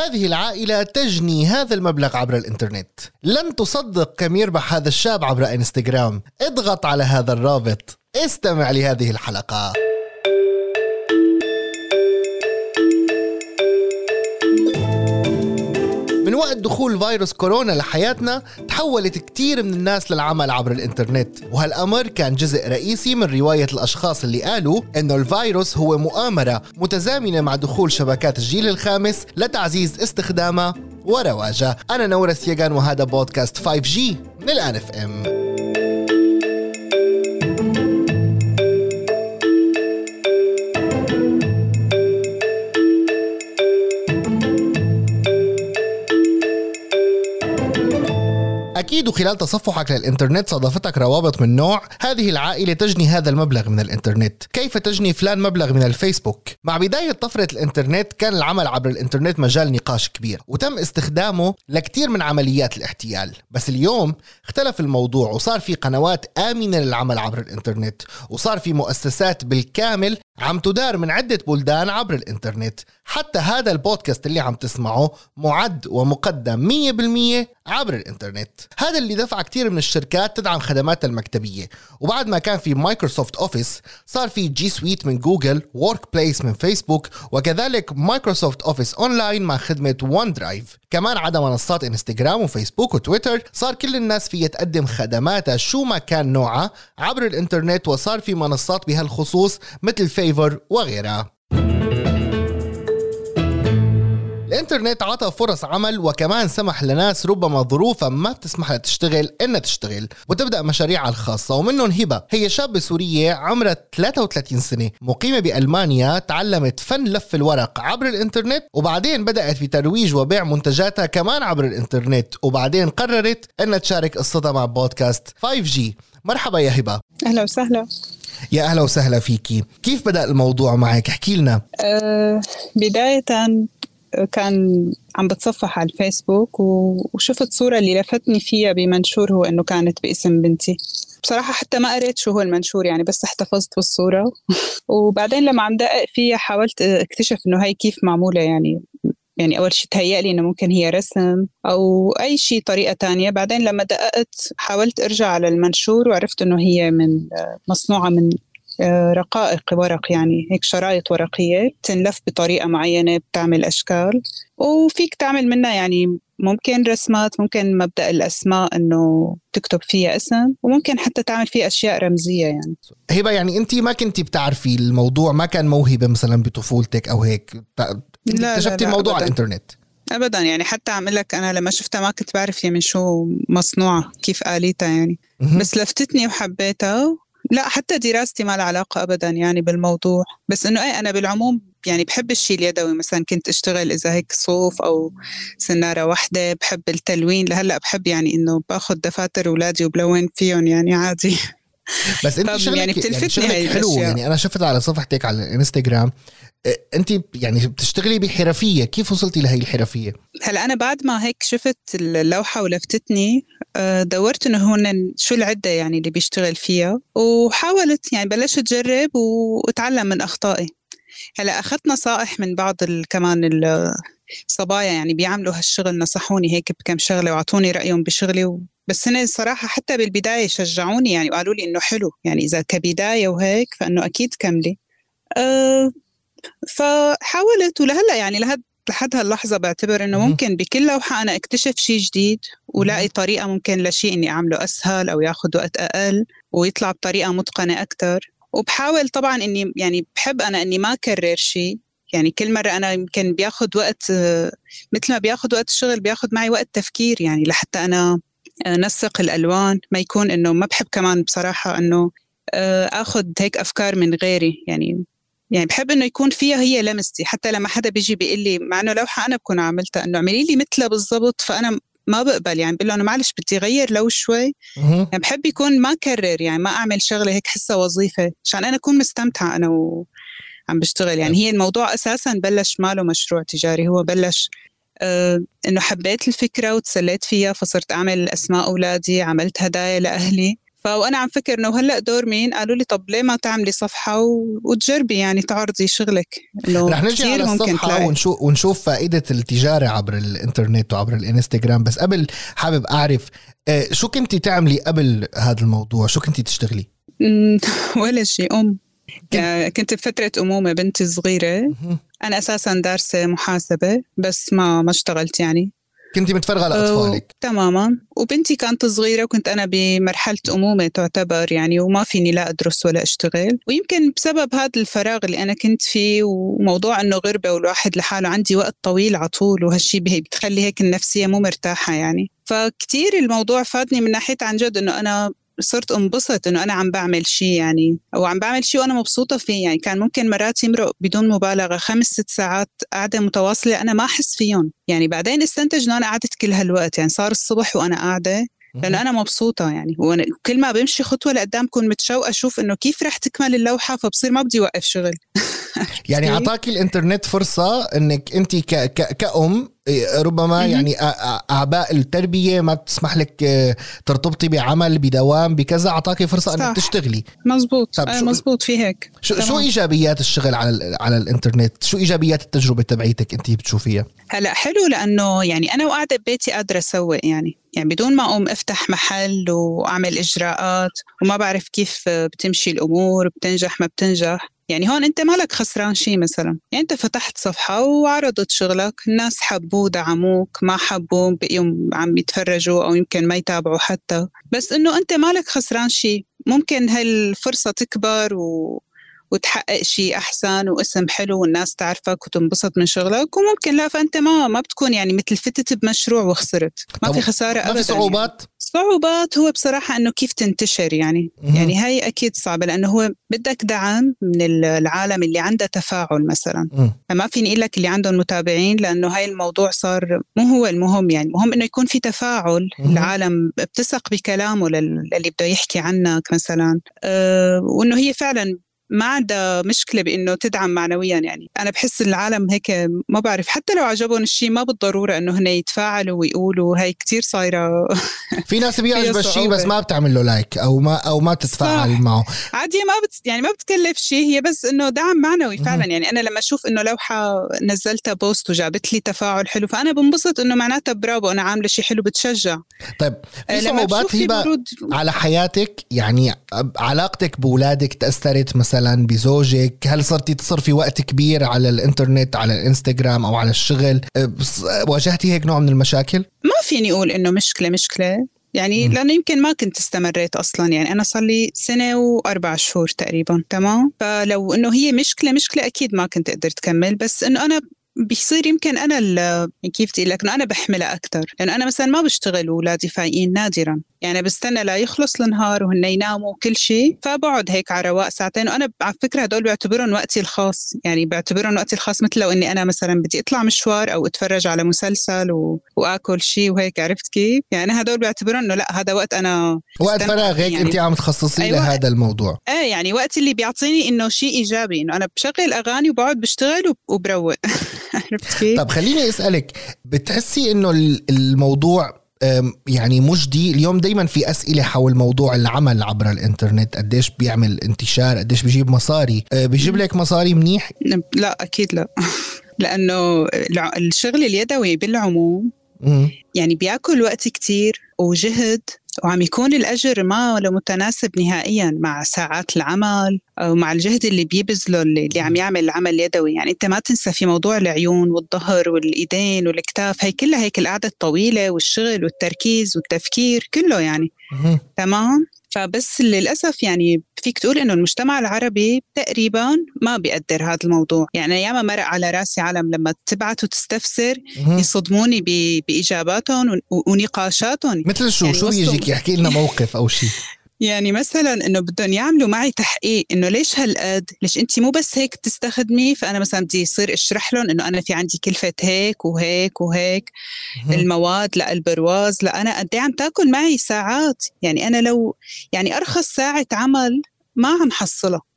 هذه العائلة تجني هذا المبلغ عبر الإنترنت. لن تصدق كم يربح هذا الشاب عبر إنستغرام. اضغط على هذا الرابط. استمع لهذه الحلقة. وقت دخول فيروس كورونا لحياتنا تحولت كتير من الناس للعمل عبر الإنترنت. وهالأمر كان جزء رئيسي من رواية الأشخاص اللي قالوا إنه الفيروس هو مؤامرة متزامنة مع دخول شبكات الجيل الخامس لتعزيز استخدامها ورواجها. أنا نورة سيغان وهذا بودكاست 5G من الآن FM أكيد وخلال تصفحك للإنترنت صادفتك روابط من نوع هذه العائلة تجني هذا المبلغ من الإنترنت. كيف تجني فلان مبلغ من الفيسبوك؟ مع بداية طفرة الإنترنت كان العمل عبر الإنترنت مجال نقاش كبير وتم استخدامه لكثير من عمليات الاحتيال. بس اليوم اختلف الموضوع وصار في قنوات آمنة للعمل عبر الإنترنت وصار في مؤسسات بالكامل عم تدار من عدة بلدان عبر الإنترنت. حتى هذا البودكاست اللي عم تسمعه معد ومقدم 100% عبر الإنترنت. هذا اللي دفع كثير من الشركات تدعم خدماتها المكتبية. وبعد ما كان في Microsoft Office صار في G Suite من جوجل Workplace من فيسبوك وكذلك Microsoft Office Online مع خدمة OneDrive كمان عدا منصات انستغرام وفيسبوك وتويتر صار كل الناس فيها تقدم خدماتها شو ما كان نوعها عبر الإنترنت وصار في منصات بهالخصوص مثل فيفر وغيرها. الإنترنت عطى فرص عمل وكمان سمح لناس ربما ظروفها ما بتسمح لها تشتغل إنها تشتغل وتبدأ مشاريعها الخاصة. ومنهم هبة. هي شابة سورية عمرها 33 سنة مقيمة بألمانيا تعلمت فن لف الورق عبر الإنترنت وبعدين بدأت بترويج وبيع منتجاتها كمان عبر الإنترنت وبعدين قررت إنها تشارك قصتها مع بودكاست 5G مرحبا يا هبة. أهلا وسهلا. يا أهلا وسهلا فيكي. كيف بدأ الموضوع معك؟ احكي لنا. أه بداية كان عم بتصفح على الفيسبوك وشفت صورة اللي لفتني فيها بمنشور هو إنه كانت باسم بنتي. بصراحة حتى ما قريت شو هو المنشور يعني بس احتفظت بالصورة. وبعدين لما عم دقق فيها حاولت اكتشف إنه هي كيف معمولة يعني يعني أول شيء تهيألي إنه ممكن هي رسم أو أي شيء طريقة تانية. بعدين لما دققت حاولت أرجع على المنشور وعرفت إنه هي من مصنوعة من رقائق ورق يعني هيك شرايط ورقية تنلف بطريقة معينة بتعمل أشكال. وفيك تعمل منها يعني ممكن رسمات ممكن مبدأ الأسماء إنه تكتب فيها اسم وممكن حتى تعمل فيها أشياء رمزية يعني. هبة يعني أنت ما كنتي بتعرفي الموضوع ما كان موهبة مثلا بطفولتك أو هيك؟ اكتشفتي الموضوع على الإنترنت؟ ابدا يعني حتى أعمل لك أنا لما شفتها ما كنت بعرف هي من شو مصنوعة كيف آليتها يعني. بس لفتتني وحبيتها لا حتى دراستي ما لها علاقة أبدا يعني بالموضوع. بس إنه إيه أنا بالعموم يعني بحب الشيء اليدوي. مثلا كنت أشتغل إذا هيك صوف أو سنارة واحدة بحب التلوين. لهلأ بحب يعني إنه باخذ دفاتر أولادي وبلون فيهم يعني عادي. بس انت شغلك يعني بتلفتني يعني شغلك حلو يعني أنا شفت على صفحتك على الانستغرام إيه، أنت يعني بتشتغلي بحرفية كيف وصلتي لهي الحرفية هلا أنا بعد ما هيك شفت اللوحة ولفتتني آه، دورت إنه هون شو العدة يعني اللي بيشتغل فيها وحاولت يعني بلشت أجرب وأتعلم من أخطائي هلا أخذت نصائح من بعض كمان الصبايا يعني بيعملوا هالشغل نصحوني هيك بكم شغلة وأعطوني رأيهم بشغلي. بس هن صراحة حتى بالبداية شجعوني يعني وقالوا لي إنه حلو. يعني إذا كبداية وهيك فإنه أكيد كملي. أه فحاولت ولهلأ يعني لهد لحد هاللحظة بعتبر إنه ممكن بكل لوحة أنا أكتشف شيء جديد ولاقي طريقة ممكن لشيء إني أعمله أسهل أو ياخذ وقت أقل ويطلع بطريقة متقنة أكثر وبحاول طبعا إني يعني بحب أنا إني ما أكرر شيء يعني كل مرة أنا يمكن بياخذ وقت مثل ما بياخذ وقت الشغل بياخذ معي وقت تفكير يعني لحتى أنا نسق الألوان. ما يكون إنه ما بحب كمان بصراحة إنه آه، آخذ هيك أفكار من غيري. يعني يعني بحب إنه يكون فيها هي لمستي. حتى لما حدا بيجي بيقول لي مع إنه لوحة أنا بكون عملتها إنه اعملي لي مثلها بالضبط فأنا ما بقبل. يعني بقول له أنا معلش بدي أغير لو شوي. يعني بحب يكون ما كرر. يعني ما أعمل شغلة هيك حسها وظيفة عشان أنا أكون مستمتعة أنا وعم بشتغل. يعني هي الموضوع أساسا بلش ماله مشروع تجاري. هو بلش آه إنه حبيت الفكرة وتسليت فيها فصرت أعمل أسماء أولادي عملت هدايا لأهلي. فأنا عم فكر إنه هلأ دور مين؟ قالوا لي طب ليه ما تعملي صفحة وتجربي يعني تعرضي شغلك؟ إنه رح نجي على الصفحة ونشوف ونشوف فائدة التجارة عبر الإنترنت وعبر الإنستغرام. بس قبل حابب أعرف آه، شو كنتي تعملي قبل هذا الموضوع؟ شو كنتي تشتغلي؟ ولا شيء أم. كنت بفترة أمومة بنتي صغيرة. أنا أساسا دارسة محاسبة بس ما ما اشتغلت يعني. كنت متفرغة لأطفالك تماما. وبنتي كانت صغيرة وكنت أنا بمرحلة أمومة تعتبر يعني وما فيني لا أدرس ولا أشتغل. ويمكن بسبب هذا الفراغ اللي أنا كنت فيه وموضوع إنه غربة والواحد لحاله عندي وقت طويل على طول وهالشي بتخلي هيك النفسية مو مرتاحة يعني. فكتير الموضوع فادني من ناحية عن جد إنه أنا صرت انبسط إنه أنا عم بعمل شيء يعني أو عم بعمل شيء وأنا مبسوطة فيه. يعني كان ممكن مرات يمرق بدون مبالغة خمس ست ساعات قاعدة متواصلة أنا ما أحس فيهم. يعني بعدين استنتج إنه أنا قعدت كل هالوقت. يعني صار الصبح وأنا قاعدة لأنه أنا مبسوطة يعني. وأنا كل ما بمشي خطوة لقدام بكون متشوقة أشوف إنه كيف رح تكمل اللوحة فبصير ما بدي اوقف شغل. يعني أعطاكي الإنترنت فرصة إنك انت كأم إيه، ربما يعني أعباء التربية ما بتسمح لك آه، ترتبطي بعمل بدوام بكذا أعطاكي فرصة إنك تشتغلي. مزبوط طيب آه مزبوط في هيك. شو, شو إيجابيات الشغل على على الإنترنت؟ شو إيجابيات التجربة تبعيتك انت بتشوفيها؟ هلا حلو لأنه يعني أنا وقاعدة ببيتي قادرة أسوق يعني. يعني بدون ما أقوم أفتح محل وأعمل إجراءات وما بعرف كيف بتمشي الأمور بتنجح ما بتنجح. يعني هون انت مالك خسران شيء مثلا. يعني انت فتحت صفحة وعرضت شغلك الناس حبوه دعموك ما حبوه بقيوا عم يتفرجوا أو يمكن ما يتابعوا حتى. بس إنه انت مالك خسران شيء ممكن هالفرصة تكبر و... وتحقق شيء أحسن واسم حلو والناس تعرفك وتنبسط من شغلك. وممكن لا فأنت ما ما بتكون يعني مثل فتت بمشروع وخسرت. ما في خسارة ابدا ما في صعوبات؟ يعني. صعوبات هو بصراحة أنه كيف تنتشر يعني مم. يعني هاي أكيد صعبة لأنه هو بدك دعم من العالم اللي عنده تفاعل مثلا مم. فما فيني أقول لك اللي عندهم متابعين لأنه هاي الموضوع صار مو هو المهم يعني المهم أنه يكون في تفاعل مم. العالم بتثق بكلامه للي بده يحكي عنك مثلا أه وأنه هي فعلا ما عندها مشكلة بإنه تدعم معنويا يعني. أنا بحس العالم هيك ما بعرف حتى لو عجبهم الشيء ما بالضرورة إنه هن يتفاعلوا ويقولوا هي كتير صايرة. في ناس بيعجب الشيء بس ما بتعمل له like أو ما أو ما تتفاعل صح. معه. عادي ما بت يعني ما بتكلف شيء هي بس إنه دعم معنوي فعلا. يعني أنا لما أشوف إنه لوحة نزلتها post وجابت لي تفاعل حلو فأنا بنبسط إنه معناتها برافو أنا عاملة شيء حلو بتشجع. طيب في صعوبات هبة على حياتك يعني علاقتك بأولادك تأثرت مثلا مثلا بزوجك؟ هل صرتي تصرفي وقت كبير على الإنترنت على الإنستغرام أو على الشغل؟ أه، واجهتي هيك نوع من المشاكل؟ ما فيني أقول إنه مشكلة مشكلة. يعني م. لأنه يمكن ما كنت استمريت أصلا. يعني أنا صار لي سنة وأربع شهور تقريبا. تمام؟ فلو إنه هي مشكلة مشكلة أكيد ما كنت قدرت كمل بس إنه أنا بيصير يمكن أنا يعني كيف تقول لك أنا بحملها أكثر لأنه أنا مثلا ما بشتغل واولادي فايقين نادرا. يعني بستنى لا يخلص النهار وهن يناموا كل شيء فبقعد هيك على رواق ساعتين. وأنا على فكرة هدول بعتبرهم وقتي الخاص. يعني بعتبرهم وقتي الخاص مثل لو إني أنا مثلا بدي أطلع مشوار أو أتفرج على مسلسل و... وآكل شيء وهيك عرفت كيف؟ يعني هدول بعتبرهم إنه لا هذا وقت أنا وقت فراغ هيك يعني... انت عم تخصصي أيوة. لهذا الموضوع. إيه يعني وقت اللي بيعطيني إنه شيء إيجابي إنه أنا بشغل أغاني وبقعد بشتغل وبروق. عرفت كيف؟ طب خليني أسألك بتحسي إنه الموضوع يعني مجدي اليوم دايما في أسئلة حول موضوع العمل عبر الإنترنت؟ قديش بيعمل انتشار؟ قديش بيجيب مصاري؟ أه، بيجيب لك مصاري منيح؟ لا أكيد لا. لأنه الشغل اليدوي بالعموم يعني بياكل وقت كتير وجهد وعم يكون الأجر ما ولا متناسب نهائيا مع ساعات العمل أو مع الجهد اللي بيبذله اللي عم يعمل العمل اليدوي يعني أنت ما تنسى في موضوع العيون والظهر والإيدين والكتاف هي كلها هيك القعدة الطويلة والشغل والتركيز والتفكير كله يعني. تمام؟ فبس للأسف يعني فيك تقول إنه المجتمع العربي تقريبا ما بيقدر هذا الموضوع. يعني ياما مرق على راسي عالم لما تبعت وتستفسر يصدموني بإجاباتهم ونقاشاتهم. مثل شو؟ يعني شو بيجيك؟ يحكي لنا موقف أو شيء يعني مثلا إنه بدهم يعملوا معي تحقيق إنه ليش هالقد؟ ليش انت مو بس هيك بتستخدمي فأنا مثلا بدي يصير أشرح لهم إنه أنا في عندي كلفة هيك وهيك وهيك المواد لأ البرواز لأ أنا قد إيه عم تأكل معي ساعات؟ يعني أنا لو يعني أرخص ساعة عمل ما عم حصلها.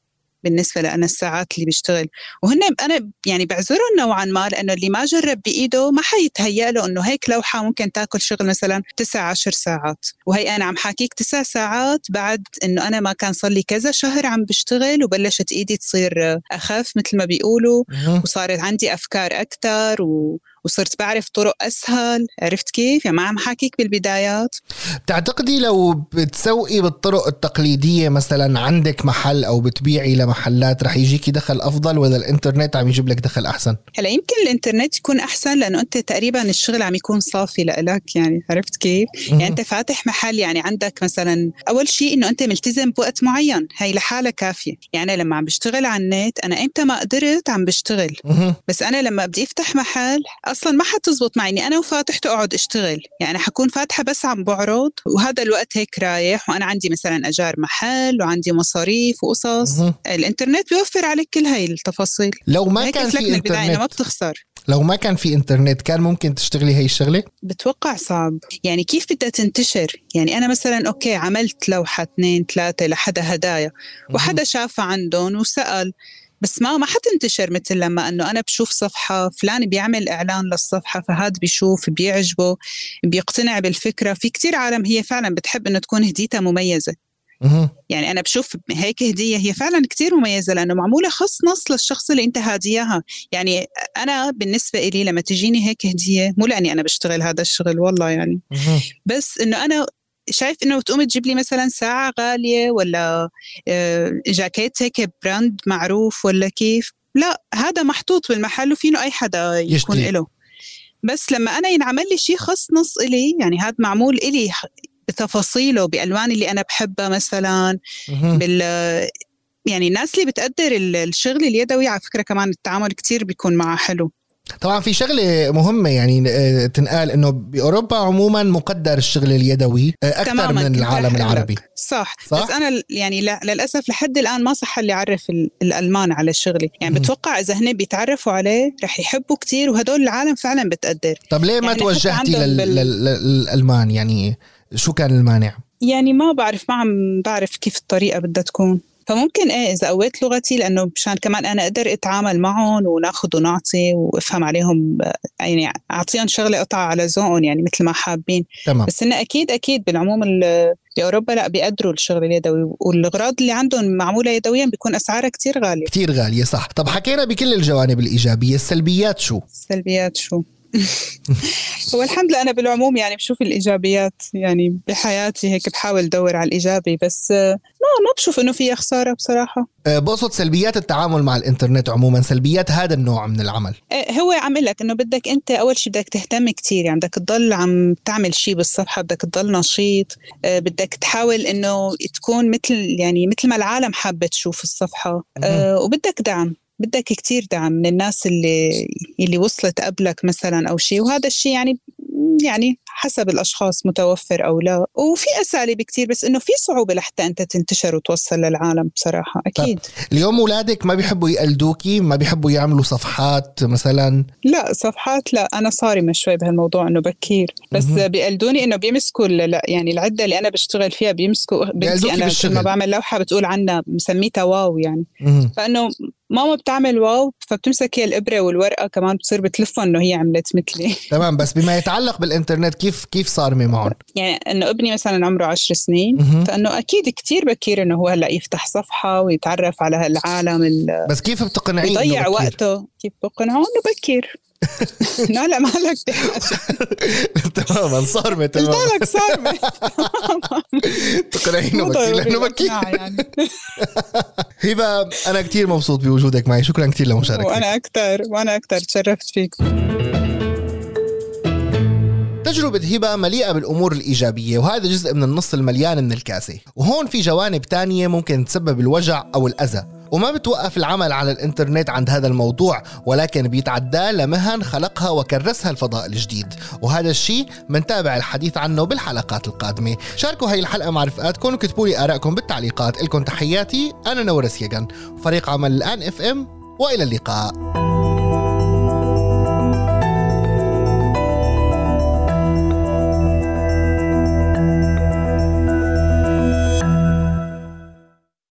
بالنسبة لأنا الساعات اللي بيشتغل. وهن أنا يعني بعذرهم نوعا ما لأنه اللي ما جرب بإيده ما حيتهيأ له إنه هيك لوحة ممكن تاكل شغل مثلا تسع عشر ساعات. وهي أنا عم حكيك تسع ساعات بعد إنه أنا ما كان صار لي كذا شهر عم بشتغل وبلشت إيدي تصير أخف مثل ما بيقولوا. وصارت عندي أفكار أكثر و وصرت بعرف طرق أسهل. عرفت كيف؟ يعني ما عم حكيك بالبدايات. بتعتقدي لو بتسوقي بالطرق التقليدية مثلا عندك محل أو بتبيعي لمحلات رح يجيكي دخل أفضل ولا الإنترنت عم يجيب لك دخل أحسن؟ هلأ يمكن الإنترنت يكون أحسن لأنه أنت تقريبا الشغل عم يكون صافي لك يعني عرفت كيف؟ يعني أنت فاتح محل يعني عندك مثلا أول شيء إنه أنت ملتزم بوقت معين. هي لحالها كافية. يعني لما عم بشتغل على النت أنا إمتى ما قدرت عم بشتغل. بس أنا لما بدي أفتح محل أصلا ما حتزبط معي إني أنا وفاتحته أقعد أشتغل. يعني حكون فاتحة بس عم بعرض وهذا الوقت هيك رايح وأنا عندي مثلا أجار محل وعندي مصاريف وقصص. الإنترنت بيوفر عليك كل هاي التفاصيل. لو ما كان في انترنت ما بتخسر. لو ما كان في إنترنت كان ممكن تشتغلي هي الشغلة؟ بتوقع صعب. يعني كيف بدها تنتشر؟ يعني أنا مثلا أوكي عملت لوحة اثنين ثلاثة لحدا هدايا وحدا شافها عندهم وسأل. بس ما ما حتنتشر مثل لما إنه أنا بشوف صفحة فلان بيعمل إعلان للصفحة فهاد بيشوف بيعجبه بيقتنع بالفكرة. في كتير عالم هي فعلا بتحب إنه تكون هديتها مميزة. يعني أنا بشوف هيك هدية هي فعلا كتير مميزة لأنه معمولة خص نص للشخص اللي أنت هادياها يعني أنا بالنسبة إلي لما تجيني هيك هدية مو لأني أنا بشتغل هذا الشغل والله يعني. بس إنه أنا شايف إنه تقوم تجيب لي مثلا ساعة غالية ولا آه، جاكيت هيك براند معروف ولا كيف؟ لا هذا محطوط بالمحل وفينه أي حدا يكون له بس لما أنا ينعمل لي شيء خص نص إلي يعني هذا معمول إلي بتفاصيله بألوان اللي أنا بحبها مثلا بال يعني الناس اللي بتقدر الشغل اليدوي على فكرة كمان التعامل كتير بيكون معها حلو. طبعا في شغلة مهمة يعني آه، تنقال إنه بأوروبا عموما مقدر الشغل اليدوي آه، أكثر من العالم العربي. صح. صح؟ بس أنا يعني للأسف لحد الآن ما صح لي اعرف الألمان على شغلي يعني بتوقع إذا هن بيتعرفوا عليه رح يحبوا كتير وهدول العالم فعلا بتقدر. طب ليه ما يعني توجهتي للألمان؟ يعني شو كان المانع؟ يعني ما بعرف ما عم بعرف كيف الطريقة بدها تكون. فممكن إيه إذا قويت لغتي لأنه مشان كمان أنا أقدر أتعامل معهم وناخذ ونعطي وأفهم عليهم يعني أعطيهم شغلة قطعه على ذوقهم يعني مثل ما حابين. تمام. بس إنه أكيد أكيد بالعموم باوروبا لا بيقدروا الشغل اليدوي. والاغراض اللي عندهم معمولة يدويا بيكون أسعارها كتير غالية. كتير غالية صح. طب حكينا بكل الجوانب الإيجابية السلبيات شو؟ السلبيات شو؟ هو الحمد لله أنا بالعموم يعني بشوف الإيجابيات يعني بحياتي هيك بحاول ادور على الإيجابي بس ما ما بشوف إنه في خسارة بصراحة. أه، بقصد سلبيات التعامل مع الإنترنت عموما سلبيات هذا النوع من العمل. أه، هو عم لك إنه بدك أنت أول شيء بدك تهتم كثير يعني بدك تضل عم تعمل شيء بالصفحة بدك تضل نشيط بدك تحاول إنه تكون مثل يعني مثل ما العالم حابة تشوف الصفحة وبدك دعم. بدك كتير دعم من الناس اللي اللي وصلت قبلك مثلا أو شيء وهذا الشيء يعني يعني حسب الأشخاص متوفر أو لا وفي أساليب كتير بس إنه في صعوبة لحتى أنت تنتشر وتوصل للعالم بصراحة أكيد طيب. اليوم أولادك ما بيحبوا يقلدوكي ما بيحبوا يعملوا صفحات مثلا لا صفحات لا أنا صارمة شوي بهالموضوع إنه بكير بس م-م. بيقلدوني إنه بيمسكوا لا يعني العدة اللي أنا بشتغل فيها بيمسكوا بنتي أنا لما بعمل لوحة بتقول عنها مسميتها واو يعني م-م. فإنه ماما بتعمل واو فبتمسك هي الإبرة والورقة كمان بتصير بتلفها إنه هي عملت مثلي. تمام بس بما يتعلق بالإنترنت كيف كيف صارمه معهم؟ يعني إنه ابني مثلا عمره عشر سنين فإنه أكيد كتير بكير إنه هو هلأ يفتح صفحة ويتعرف على هالعالم بس كيف بتقنعيه يضيع وقته؟ كيف بقنعه؟ إنه بكير. لا لا مالك تماما صارمة تماما قلت لك صارمة تقنعينه بكير لأنه يعني هبة أنا كثير مبسوط بوجودك معي شكرا كثير لمشاركتك وأنا أكثر وأنا أكثر تشرفت فيك تجربة هبة مليئة بالأمور الإيجابية وهذا جزء من النص المليان من الكاسة. وهون في جوانب تانية ممكن تسبب الوجع أو الأذى. وما بتوقف العمل على الإنترنت عند هذا الموضوع ولكن بيتعدى لمهن خلقها وكرسها الفضاء الجديد. وهذا الشيء منتابع الحديث عنه بالحلقات القادمة. شاركوا هاي الحلقة مع رفقاتكم وكتبوا لي آرائكم بالتعليقات. لكم تحياتي أنا نورس يجن فريق عمل الآن اف ام وإلى اللقاء.